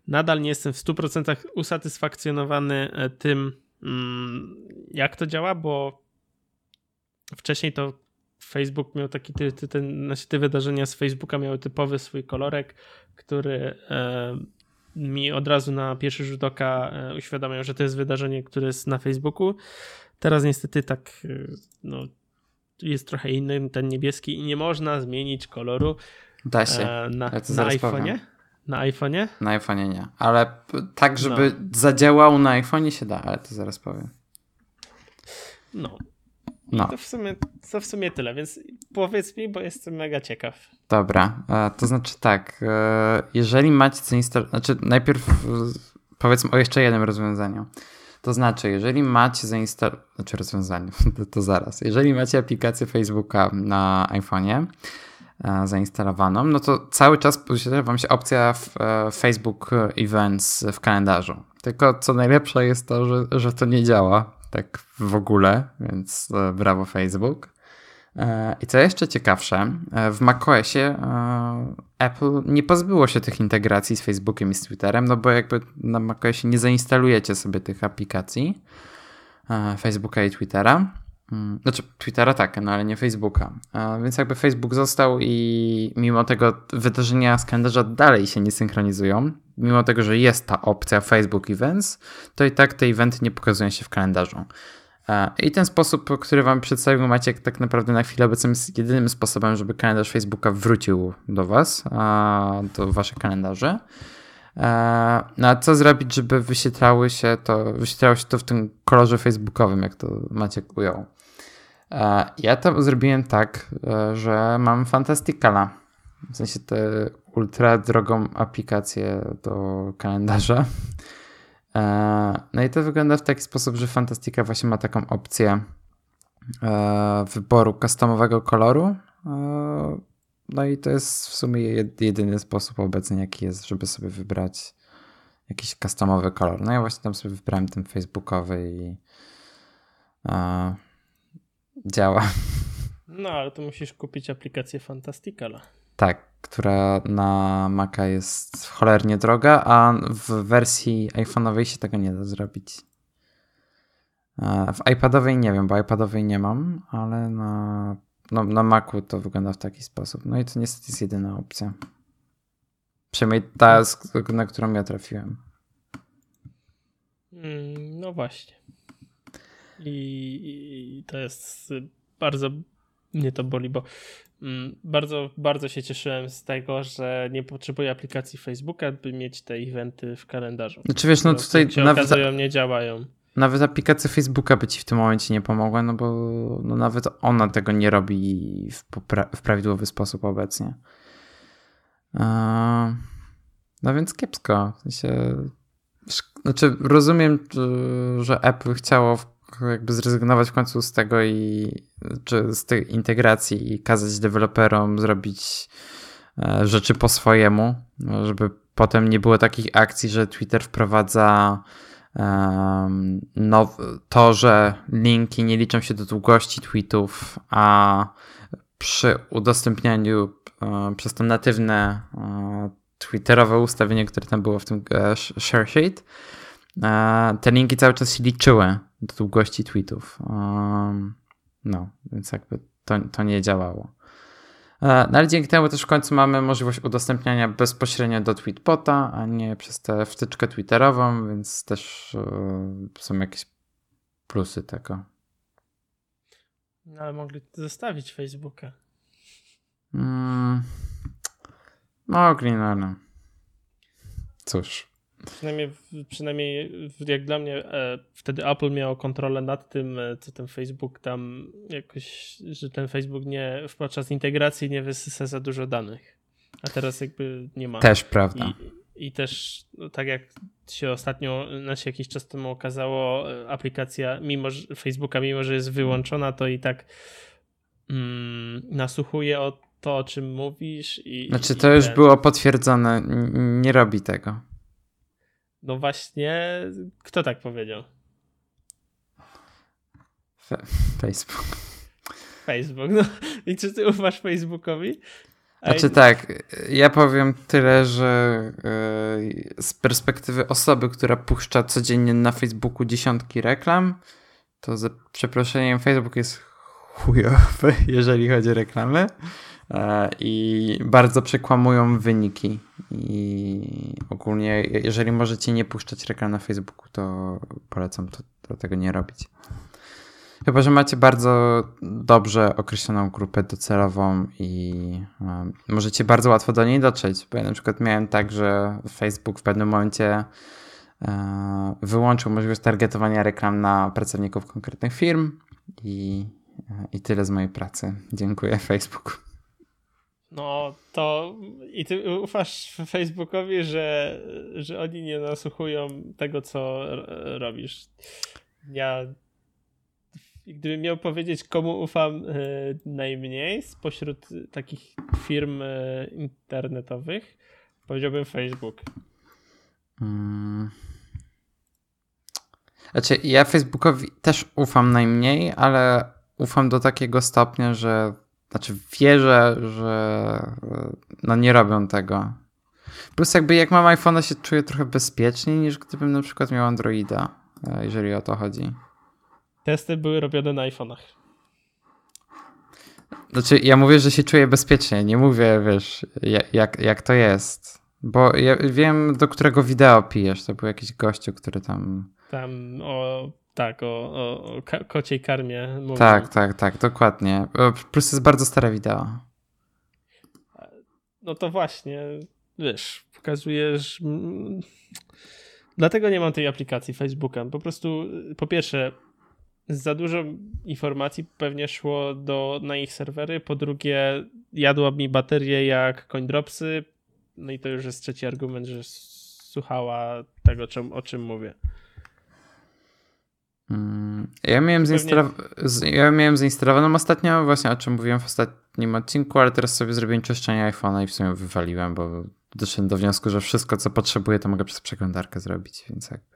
Nadal nie jestem w 100% usatysfakcjonowany e, tym, mm, jak to działa, bo wcześniej to Facebook miał taki, ten, znaczy te wydarzenia z Facebooka miały typowy swój kolorek, który e, mi od razu na pierwszy rzut oka e, uświadamiał, że to jest wydarzenie, które jest na Facebooku. Teraz niestety tak no, jest trochę inny, ten niebieski i nie można zmienić koloru da się. E, na, ja na iPhone'ie. Na iPhone'ie? Na iPhone'ie nie, ale tak, żeby no. zadziałał na iPhone'ie się da, ale to zaraz powiem. No, no. To, w sumie, to w sumie tyle, więc powiedz mi, bo jestem mega ciekaw. Dobra, e, to znaczy tak, e, jeżeli macie co instalować, znaczy najpierw powiedzmy o jeszcze jednym rozwiązaniu. To znaczy, jeżeli macie zainstalować, znaczy rozwiązanie, to, to, zaraz, jeżeli macie aplikację Facebooka na iPhone'ie zainstalowaną, no to cały czas posiada wam się opcja Facebook Events w kalendarzu. Tylko co najlepsze jest to, że, że to nie działa tak w ogóle, więc e, brawo Facebook. E, I co jeszcze ciekawsze, e, w macOSie Apple nie pozbyło się tych integracji z Facebookiem i z Twitterem, no bo jakby na macOSie nie zainstalujecie sobie tych aplikacji Facebooka i Twittera. Mm, znaczy, Twittera tak, no ale nie Facebooka. Więc jakby Facebook został i mimo tego wydarzenia z kalendarza dalej się nie synchronizują. Mimo tego, że jest ta opcja Facebook Events, to i tak te eventy nie pokazują się w kalendarzu. I ten sposób, który wam przedstawił Maciek, tak naprawdę na chwilę obecną jest jedynym sposobem, żeby kalendarz Facebooka wrócił do was, do waszych kalendarzy. No a co zrobić, żeby wyświetlały się to, wyświetlało się to w tym kolorze facebookowym, jak to Maciek ujął? Ja to zrobiłem tak, e, że mam Fantasticala. W sensie tę ultra drogą aplikację do kalendarza. E, no i to wygląda w taki sposób, że Fantastica właśnie ma taką opcję e, wyboru customowego koloru. No i to jest w sumie jedyny sposób obecny, jaki jest, żeby sobie wybrać jakiś customowy kolor. No ja właśnie tam sobie wybrałem ten facebookowy i działa. No, ale to musisz kupić aplikację Fantasticala. Tak, która na Maca jest cholernie droga, a w wersji iPhone'owej się tego nie da zrobić. E, w iPadowej nie wiem, bo iPadowej nie mam, ale na, no, na Macu to wygląda w taki sposób. No i to niestety jest jedyna opcja. Przynajmniej ta, na którą ja trafiłem. Mm, no właśnie. I, I, to jest bardzo mnie to boli, bo bardzo, bardzo się cieszyłem z tego, że nie potrzebuję aplikacji Facebooka, by mieć te eventy w kalendarzu. Znaczy wiesz, no tutaj się nawet, okazują, nie działają. Nawet aplikacja Facebooka by ci w tym momencie nie pomogła, no bo no nawet ona tego nie robi w, w prawidłowy sposób obecnie. No więc kiepsko. W sensie, znaczy rozumiem, że Apple chciało jakby zrezygnować w końcu z tego i czy z tej integracji i kazać deweloperom zrobić e, rzeczy po swojemu, żeby potem nie było takich akcji, że Twitter wprowadza to, że linki nie liczą się do długości tweetów, a przy udostępnianiu e, przez to natywne e, twitterowe ustawienie, które tam było w tym share sheet, te linki cały czas się liczyły do długości tweetów. No, więc jakby to, to nie działało. E, no ale dzięki temu też w końcu mamy możliwość udostępniania bezpośrednio do Tweetbota, a nie przez tę wtyczkę Twitterową, więc też e, są jakieś plusy tego. No ale mogli zostawić Facebooka. Mm, mogli, no, no. Cóż. Przynajmniej, przynajmniej jak dla mnie e, wtedy Apple miało kontrolę nad tym, e, co ten Facebook tam jakoś, że ten Facebook nie podczas integracji nie wysysa za dużo danych. A teraz jakby nie ma. Też prawda. I, i też no, tak jak się ostatnio, znaczy jakiś czas temu okazało, e, aplikacja mimo że, Facebooka, mimo że jest wyłączona, to i tak mm, nasłuchuje o to, o czym mówisz. I, znaczy to i już ten... było potwierdzone, nie robi tego. No właśnie, kto tak powiedział? Fe Facebook. Facebook, no. I czy ty ufasz Facebookowi? Znaczy tak, ja powiem tyle, że yy, z perspektywy osoby, która puszcza codziennie na Facebooku dziesiątki reklam, to za przeproszeniem Facebook jest chujowy, jeżeli chodzi o reklamy i bardzo przekłamują wyniki i ogólnie jeżeli możecie nie puszczać reklam na Facebooku, to polecam to, to tego nie robić. Chyba, że macie bardzo dobrze określoną grupę docelową i um, możecie bardzo łatwo do niej dotrzeć. Bo ja na przykład miałem tak, że Facebook w pewnym momencie e, wyłączył możliwość targetowania reklam na pracowników konkretnych firm i, i tyle z mojej pracy. Dziękuję Facebook. No to i ty ufasz Facebookowi, że, że oni nie nasłuchują tego, co robisz. Ja gdybym miał powiedzieć, komu ufam e, najmniej spośród takich firm e, internetowych, powiedziałbym Facebook. Hmm. Znaczy, ja Facebookowi też ufam najmniej, ale ufam do takiego stopnia, że znaczy wierzę, że no nie robią tego. Plus jakby jak mam iPhone'a się czuję trochę bezpieczniej niż gdybym na przykład miał Androida, e, jeżeli o to chodzi. Testy były robione na iPhone'ach. Znaczy, ja mówię, że się czuję bezpiecznie. Nie mówię, wiesz, jak, jak to jest. Bo ja wiem, do którego wideo pijesz. To był jakiś gościu, który tam. Tam o. Tak, o, o, o kociej karmie. Tak, tak, tak, dokładnie. Plus jest bardzo stare wideo. No to właśnie, wiesz, pokazujesz. Dlatego nie mam tej aplikacji Facebooka. Po prostu, po pierwsze, za dużo informacji pewnie szło do, na ich serwery. Po drugie, jadła mi baterię jak coindropsy. No i to już jest trzeci argument, że słuchała tego, czym, o czym mówię. Mm, ja miałem, Pewnie... ja miałem zainstalowaną ostatnio, właśnie o czym mówiłem w ostatnim odcinku, ale teraz sobie zrobiłem czyszczenie iPhone'a i w sumie wywaliłem, bo doszedłem do wniosku, że wszystko, co potrzebuję, to mogę przez przeglądarkę zrobić, więc jakby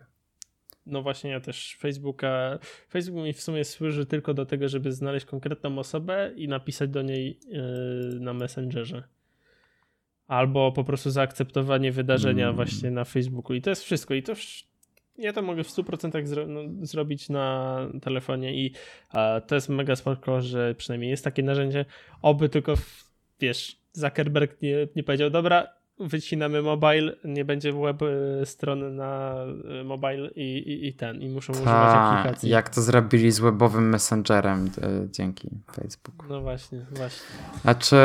no właśnie ja też Facebooka, Facebook mi w sumie służy tylko do tego, żeby znaleźć konkretną osobę i napisać do niej yy, na Messengerze. Albo po prostu zaakceptowanie wydarzenia mm. właśnie na Facebooku. I to jest wszystko. I to ja to mogę w 100% zro no, zrobić na telefonie i a, to jest mega spoko, że przynajmniej jest takie narzędzie. Oby tylko, wiesz, Zuckerberg nie, nie powiedział, dobra, wycinamy mobile, nie będzie web e, strony na e, mobile i, i, i ten, i muszą Ta, używać aplikacji. Jak to zrobili z webowym messengerem e, dzięki Facebooku. No właśnie, właśnie. Znaczy,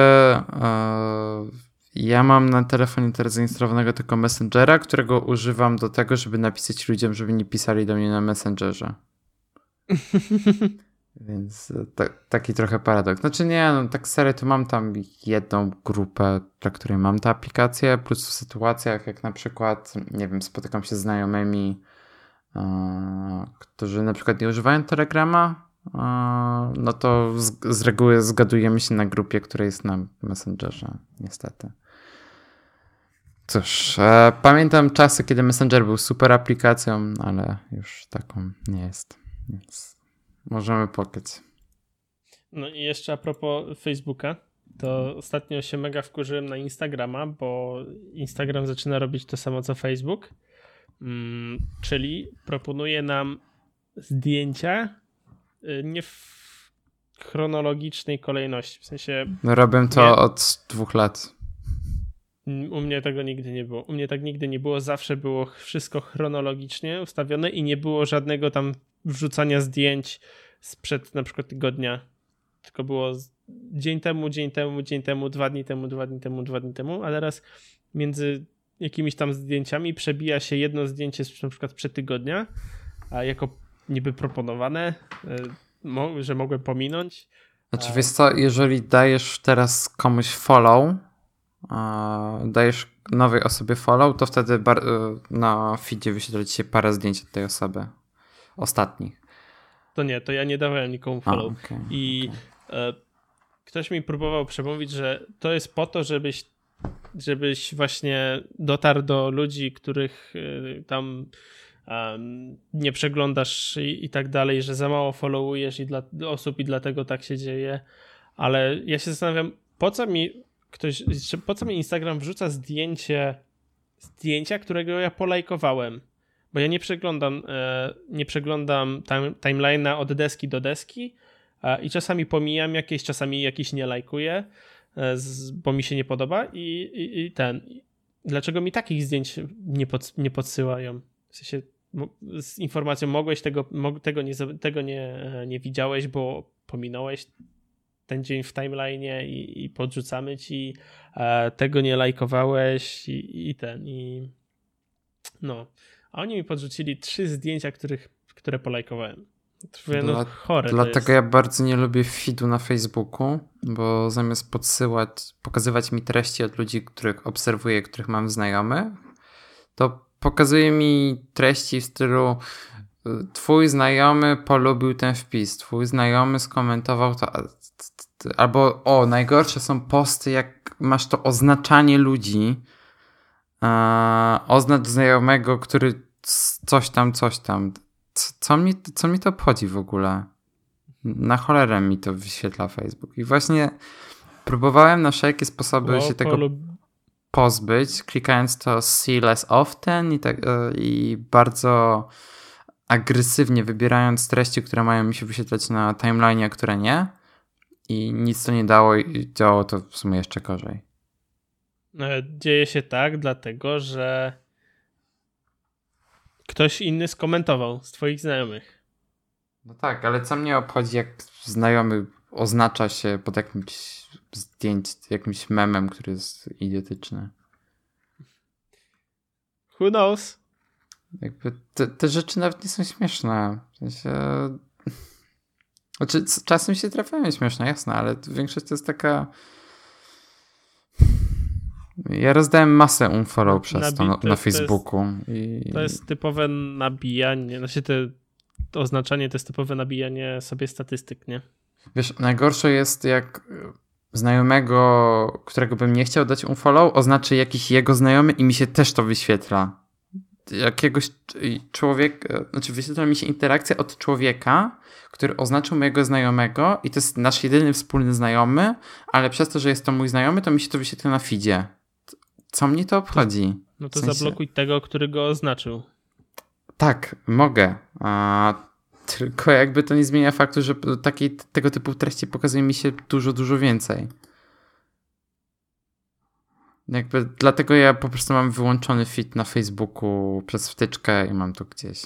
ja mam na telefonie teraz zainstalowanego tylko Messengera, którego używam do tego, żeby napisać ludziom, żeby nie pisali do mnie na Messengerze. Więc e, taki trochę paradoks. Znaczy nie, no tak serio to mam tam jedną grupę, dla której mam tę aplikację, plus w sytuacjach jak na przykład, nie wiem, spotykam się z znajomymi, yy, którzy na przykład nie używają Telegrama, yy, no to z, z reguły zgadujemy się na grupie, która jest na Messengerze, niestety. Cóż, e, pamiętam czasy, kiedy Messenger był super aplikacją, ale już taką nie jest. Więc Możemy pokryć. No i jeszcze a propos Facebooka, to ostatnio się mega wkurzyłem na Instagrama, bo Instagram zaczyna robić to samo co Facebook, mm, czyli proponuje nam zdjęcia y, nie w chronologicznej kolejności, w sensie... No robię to nie, od dwóch lat. U mnie tego nigdy nie było. U mnie tak nigdy nie było. Zawsze było wszystko chronologicznie ustawione i nie było żadnego tam wrzucania zdjęć sprzed na przykład tygodnia, tylko było dzień temu, dzień temu, dzień temu, dwa dni temu, dwa dni temu, dwa dni temu, a teraz między jakimiś tam zdjęciami przebija się jedno zdjęcie na przykład sprzed tygodnia, a jako niby proponowane, e, że mogłem pominąć. Znaczy wiesz co, jeżeli dajesz teraz komuś follow, dajesz nowej osobie follow, to wtedy e, na feedzie wyświetla ci się parę zdjęć od tej osoby ostatnich. To nie, to ja nie dawałem nikomu follow. A, okay, I okay. E, ktoś mi próbował przemówić, że to jest po to, żebyś żebyś właśnie dotarł do ludzi, których y, tam um, nie przeglądasz i, i, tak dalej, że za mało followujesz i dla osób i dlatego tak się dzieje. Ale ja się zastanawiam, po co mi ktoś, po co mi Instagram wrzuca zdjęcie zdjęcia, którego ja polajkowałem? Bo ja nie przeglądam, e, nie przeglądam time, timeline'a od deski do deski e, i czasami pomijam jakieś, czasami jakieś nie lajkuję, e, bo mi się nie podoba i, i, i ten. Dlaczego mi takich zdjęć nie, pod, nie podsyłają? W sensie z informacją mogłeś tego, tego, nie, tego nie, nie widziałeś, bo pominąłeś ten dzień w timeline i, i podrzucamy ci, tego nie lajkowałeś i, i ten i no. A oni mi podrzucili trzy zdjęcia, których, które polajkowałem. Mówię, no, Dla, chore dlatego ja bardzo nie lubię feedu na Facebooku, bo zamiast podsyłać, pokazywać mi treści od ludzi, których obserwuję, których mam znajomych, to pokazuje mi treści w stylu twój znajomy polubił ten wpis, twój znajomy skomentował to, albo o, najgorsze są posty, jak masz to oznaczanie ludzi, oznacz znajomego, który coś tam, coś tam. Co mi, co mi to obchodzi w ogóle? Na cholerę mi to wyświetla Facebook. I właśnie próbowałem na wszelkie sposoby się tego pozbyć, klikając to see less often i, tak, e, i bardzo agresywnie wybierając treści, które mają mi się wyświetlać na timeline, a które nie. I nic to nie dało i działało to w sumie jeszcze gorzej. E, dzieje się tak, dlatego że ktoś inny skomentował z Twoich znajomych. No tak, ale co mnie obchodzi, jak znajomy oznacza się pod jakimś zdjęć, jakimś memem, który jest idiotyczny. Who knows? Jakby te, te rzeczy nawet nie są śmieszne. W sensie... Znaczy, czasem się trafiają śmieszne, jasne, ale większość to jest taka ja rozdałem masę unfollow przez Nabi to na, na Facebooku. To jest, i... to jest typowe nabijanie, znaczy te, to oznaczanie to jest typowe nabijanie sobie statystyk, nie? Wiesz, najgorsze jest jak znajomego, którego bym nie chciał dać unfollow, oznaczy jakiś jego znajomy i mi się też to wyświetla. Jakiegoś człowieka, znaczy wyświetla mi się interakcja od człowieka, który oznaczył mojego znajomego i to jest nasz jedyny wspólny znajomy, ale przez to, że jest to mój znajomy, to mi się to wyświetla na feedzie. Co mnie to obchodzi? No to w sensie... zablokuj tego, który go oznaczył. Tak, mogę. A, tylko jakby to nie zmienia faktu, że takiej, tego typu treści pokazuje mi się dużo, dużo więcej. Jakby dlatego ja po prostu mam wyłączony feed na Facebooku przez wtyczkę i mam to gdzieś.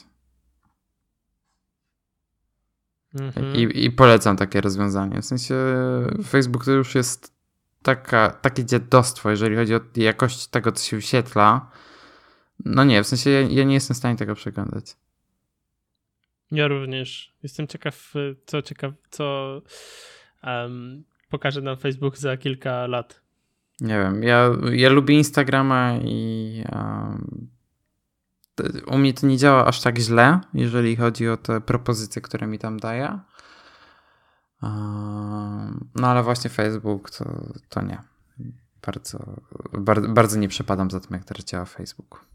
Mhm. I, I polecam takie rozwiązanie. W sensie Facebook to już jest taka, takie dziadostwo, jeżeli chodzi o jakość tego, co się wyświetla. No nie, w sensie ja, ja nie jestem w stanie tego przeglądać. Ja również. Jestem ciekaw, co ciekaw, co um, pokaże nam Facebook za kilka lat. Nie wiem, ja, ja lubię Instagrama i um, u mnie to nie działa aż tak źle, jeżeli chodzi o te propozycje, które mi tam daje. No ale właśnie Facebook to, to nie. Bardzo, bardzo, bardzo nie przepadam za tym, jak teraz działa Facebook.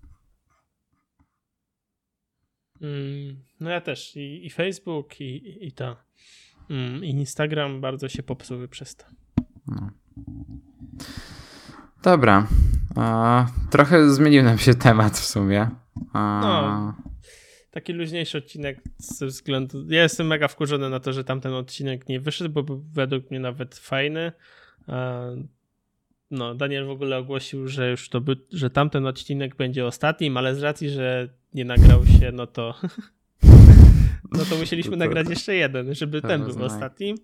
Mm, no ja też. I, i Facebook, i, i, i to. Mm, I Instagram bardzo się popsuły przez to. No. Dobra. trochę zmienił nam się temat w sumie. no taki luźniejszy odcinek ze względu. Ja jestem mega wkurzony na to, że tamten odcinek nie wyszedł, bo był według mnie nawet fajny. No, Daniel w ogóle ogłosił, że już to by, że tamten odcinek będzie ostatnim, ale z racji, że nie nagrał się, no to. No to musieliśmy to, nagrać jeszcze jeden, żeby ten był ostatnim.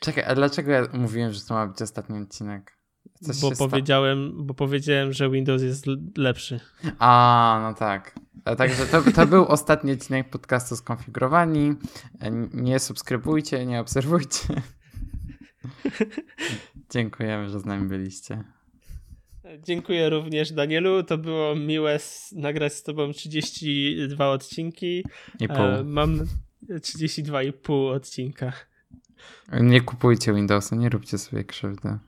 Czekaj, a dlaczego ja mówiłem, że to ma być ostatni odcinek? Bo powiedziałem, bo powiedziałem, że Windows jest lepszy. A, no tak. E, także to, to był ostatni odcinek podcastu Skonfigurowani. E, nie subskrybujcie, nie obserwujcie. Dziękujemy, że z nami byliście. Dziękuję również Danielu. To było miłe nagrać z tobą 32 odcinki. I pół. E, mam 32,5 odcinka. Nie kupujcie Windowsa, nie róbcie sobie krzywdy.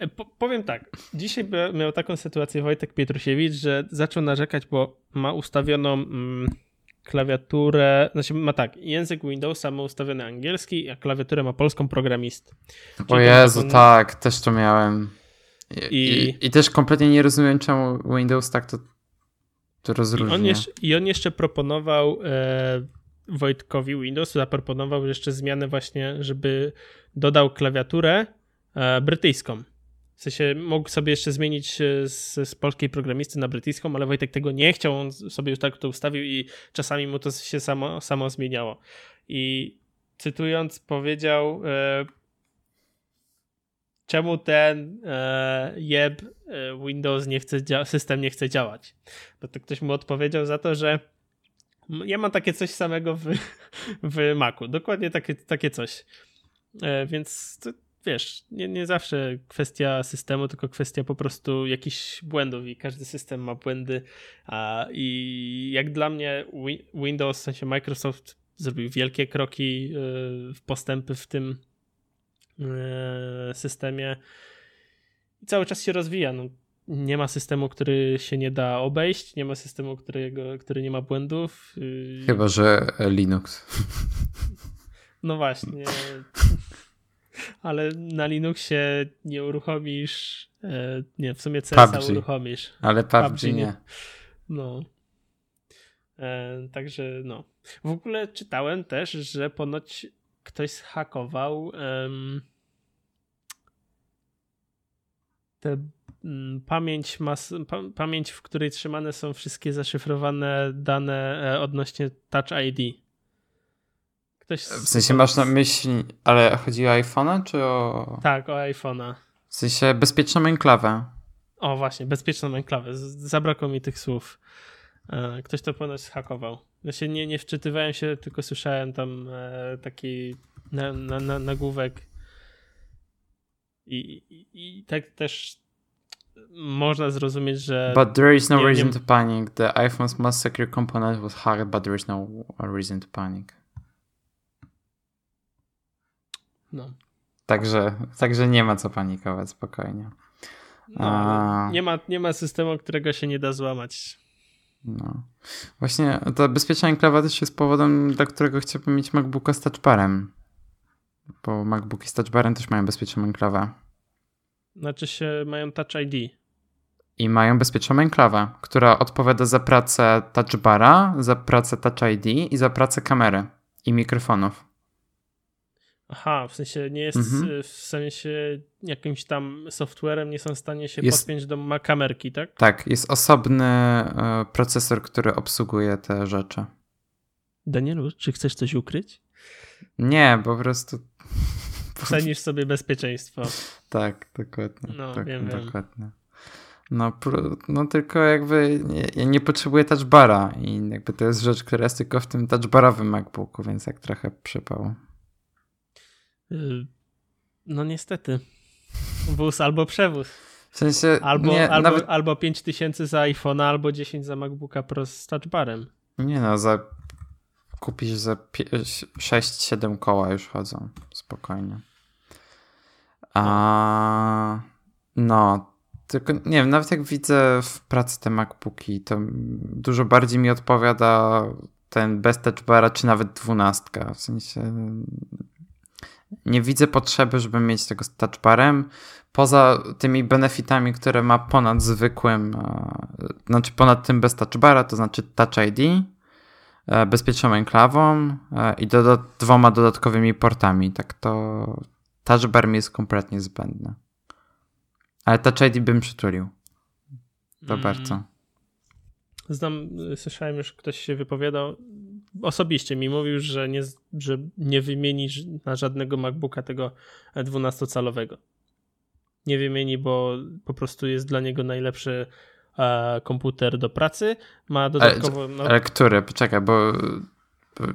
E, po, powiem tak, dzisiaj miał taką sytuację Wojtek Pietrusiewicz, że zaczął narzekać, bo ma ustawioną mm, klawiaturę, znaczy ma tak, język Windowsa ma ustawiony angielski, a klawiaturę ma polską programist. o Jezu, tak, też to miałem. I, I... I, też kompletnie nie rozumiem, czemu Windows tak to, to rozróżnia. I on jeszcze, i on jeszcze proponował e, Wojtkowi Windows, zaproponował jeszcze zmianę właśnie, żeby dodał klawiaturę e, brytyjską. W sensie mógł sobie jeszcze zmienić e, z, z, polskiej programisty na brytyjską, ale Wojtek tego nie chciał, on sobie już tak to ustawił i czasami mu to się samo, samo zmieniało. I cytując, powiedział, e, czemu ten e, jeb e, Windows nie chce, system nie chce działać. No to ktoś mu odpowiedział za to, że ja mam takie coś samego w, w Macu. Dokładnie takie, takie coś. E, więc to, wiesz, nie, nie zawsze kwestia systemu, tylko kwestia po prostu jakichś błędów i każdy system ma błędy. A, I jak dla mnie Windows, w sensie Microsoft zrobił wielkie kroki, y, postępy w tym y, systemie i cały czas się rozwija. No, nie ma systemu, który się nie da obejść, nie ma systemu, którego, który nie ma błędów. Y, Chyba, że Linux. No właśnie. Ale na Linuxie nie uruchomisz. E, nie, w sumie CS uruchomisz. Ale PUBG, PUBG nie. nie. No. E, także no. W ogóle czytałem też, że ponoć ktoś zhakował um, tę mm, pamięć, mas, pa, pamięć, w której trzymane są wszystkie zaszyfrowane dane e, odnośnie Touch ID. Ktoś w sensie masz na myśli, ale chodzi o iPhone'a czy o... Tak, o iPhone'a. W sensie bezpieczną enklawę. O właśnie, bezpieczną enklawę. Zabrakło mi tych słów. E, ktoś to ponoć zhakował. Ja się nie, nie wczytywałem się, tylko słyszałem tam e, taki na, na, na, nagłówek. I, i, I tak też można zrozumieć, że. But there is no nie, reason nie... to panic. The iPhone's most secure component was hacked, but there is no reason to panic. No. Także, także nie ma co panikować, spokojnie. No, nie, ma, nie ma systemu, którego się nie da złamać. No. Właśnie ta bezpieczna enklawa też jest powodem, dla którego chciałbym mieć MacBooka z touchbarem. Bo MacBooki z touchbarem też mają bezpieczną enklawę. Znaczy się mają Touch ID. I mają bezpieczną enklawę, która odpowiada za pracę touchbara, za pracę Touch ID i za pracę kamery i mikrofonów. Aha, w sensie nie jest mhm. w sensie jakimś tam softwarem, nie są w stanie się jest, podpiąć do kamerki, tak? Tak, jest osobny e, procesor, który obsługuje te rzeczy. Danielu, czy chcesz coś ukryć? Nie, po prostu. Cenisz sobie bezpieczeństwo. tak, dokładnie. No, tak, wiem, dokładnie. Wiem. No, no tylko jakby nie, ja nie potrzebuję touchbara i jakby to jest rzecz, która jest tylko w tym touchbarowym MacBooku, więc jak trochę przypał. Y, no niestety. Wóz albo przewóz. W sensie. Albo, nie, albo, nawet... albo 5000 za iPhone'a, albo 10 za MacBooka Pro z touchbarem. Nie no, za. Kupisz za 6-7 koła już chodzą. Spokojnie. A. No. Tylko nie wiem, nawet jak widzę w pracy te MacBooki, to dużo bardziej mi odpowiada ten bez touchbara, czy nawet dwunastka. W sensie nie widzę potrzeby, żeby mieć tego z touchbarem. Poza tymi benefitami, które ma ponad zwykłym, e, znaczy ponad tym bez touchbara, to znaczy Touch ID, e, bezpieczną enklawą e, i doda dwoma dodatkowymi portami. Tak to touchbar mi jest kompletnie zbędny. Ale Touch ID bym przytulił. To mm. bardzo. Znam, słyszałem już, ktoś się wypowiadał, osobiście mi mówił, że nie, że nie wymieni na żadnego MacBooka tego 12-calowego. Nie wymieni, bo po prostu jest dla niego najlepszy e, komputer do pracy. Ma dodatkowo. Ale, no, ale który? Poczekaj, bo.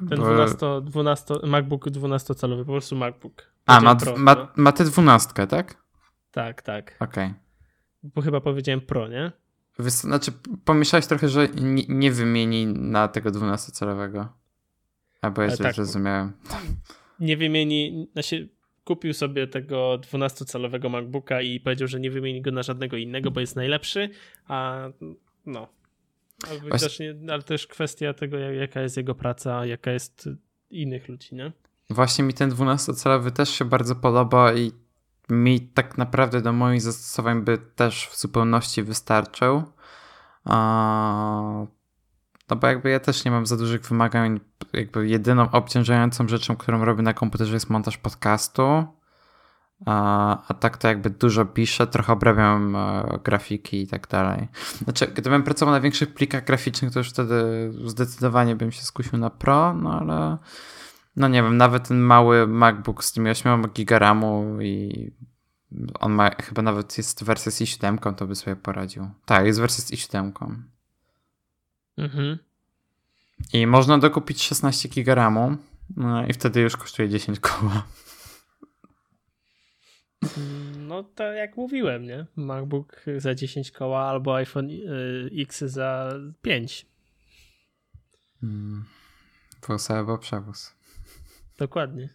Ten 12, 12, MacBook 12-calowy, po prostu MacBook. A, ma, Pro, ma, no. ma tę 12, tak? Tak, tak. Okej. Okay. Bo chyba powiedziałem Pro, nie? Znaczy, pomyślałeś trochę, że nie, nie wymieni na tego 12-calowego. Albo ja tak, zrozumiałem. Nie wymieni, znaczy kupił sobie tego 12-calowego MacBooka i powiedział, że nie wymieni go na żadnego innego, bo jest najlepszy, a no. A widocznie, ale też kwestia tego, jaka jest jego praca, jaka jest innych ludzi, nie? Właśnie mi ten 12-calowy też się bardzo podoba i mi tak naprawdę do moich zastosowań by też w zupełności wystarczył. No bo jakby ja też nie mam za dużych wymagań. Jakby jedyną obciążającą rzeczą, którą robię na komputerze jest montaż podcastu. A, tak to jakby dużo piszę, trochę obrabiam e, grafiki i tak dalej. Znaczy, gdybym pracował na większych plikach graficznych, to już wtedy zdecydowanie bym się skusił na Pro, no ale no nie wiem, nawet ten mały MacBook z tymi 8 GB RAMu i on ma, chyba nawet jest wersja z i7, to by sobie poradził. Tak, jest wersja z i7. Mhm. I można dokupić 16 GB RAMu no i wtedy już kosztuje 10 koła. No to jak mówiłem, nie? MacBook za 10 koła albo iPhone y, X za 5. Hmm. Włos albo przewóz. Dokładnie.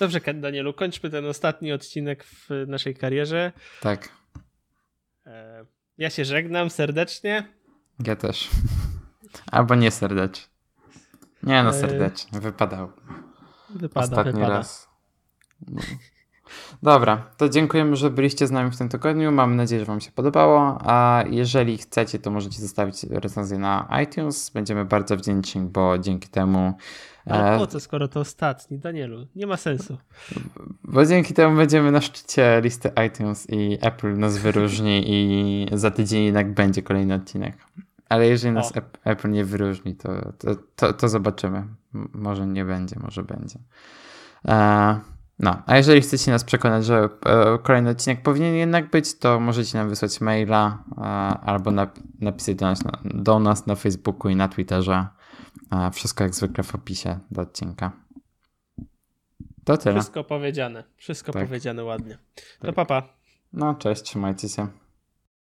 Dobrze, Danielu, kończmy ten ostatni odcinek w naszej karierze. Tak. E, ja się żegnam serdecznie. Ja też. Albo nie serdecznie. Nie no, e, serdecznie. Wypadał. Wypada, Ostatni wypada. raz. No. Dobra, to dziękujemy, że byliście z nami w tym tygodniu. Mam nadzieję, że Wam się podobało. A jeżeli chcecie, to możecie zostawić recenzję na iTunes. Będziemy bardzo wdzięczni, bo dzięki temu. Ale po co, skoro to ostatni, Danielu? Nie ma sensu. Bo dzięki temu będziemy na szczycie listy iTunes i Apple nas wyróżni i za tydzień jednak będzie kolejny odcinek. Ale jeżeli nas Apple nie wyróżni, to, to, to, to zobaczymy. może nie będzie, może będzie. E, no, a jeżeli chcecie nas przekonać, że e, kolejny odcinek powinien jednak być, to możecie nam wysłać maila e, albo napisać do nas, do nas na Facebooku i na Twitterze. Wszystko jak zwykle w opisie do odcinka. To tyle. Wszystko powiedziane. Wszystko tak. powiedziane ładnie. To tak. papa. No, cześć, trzymajcie się.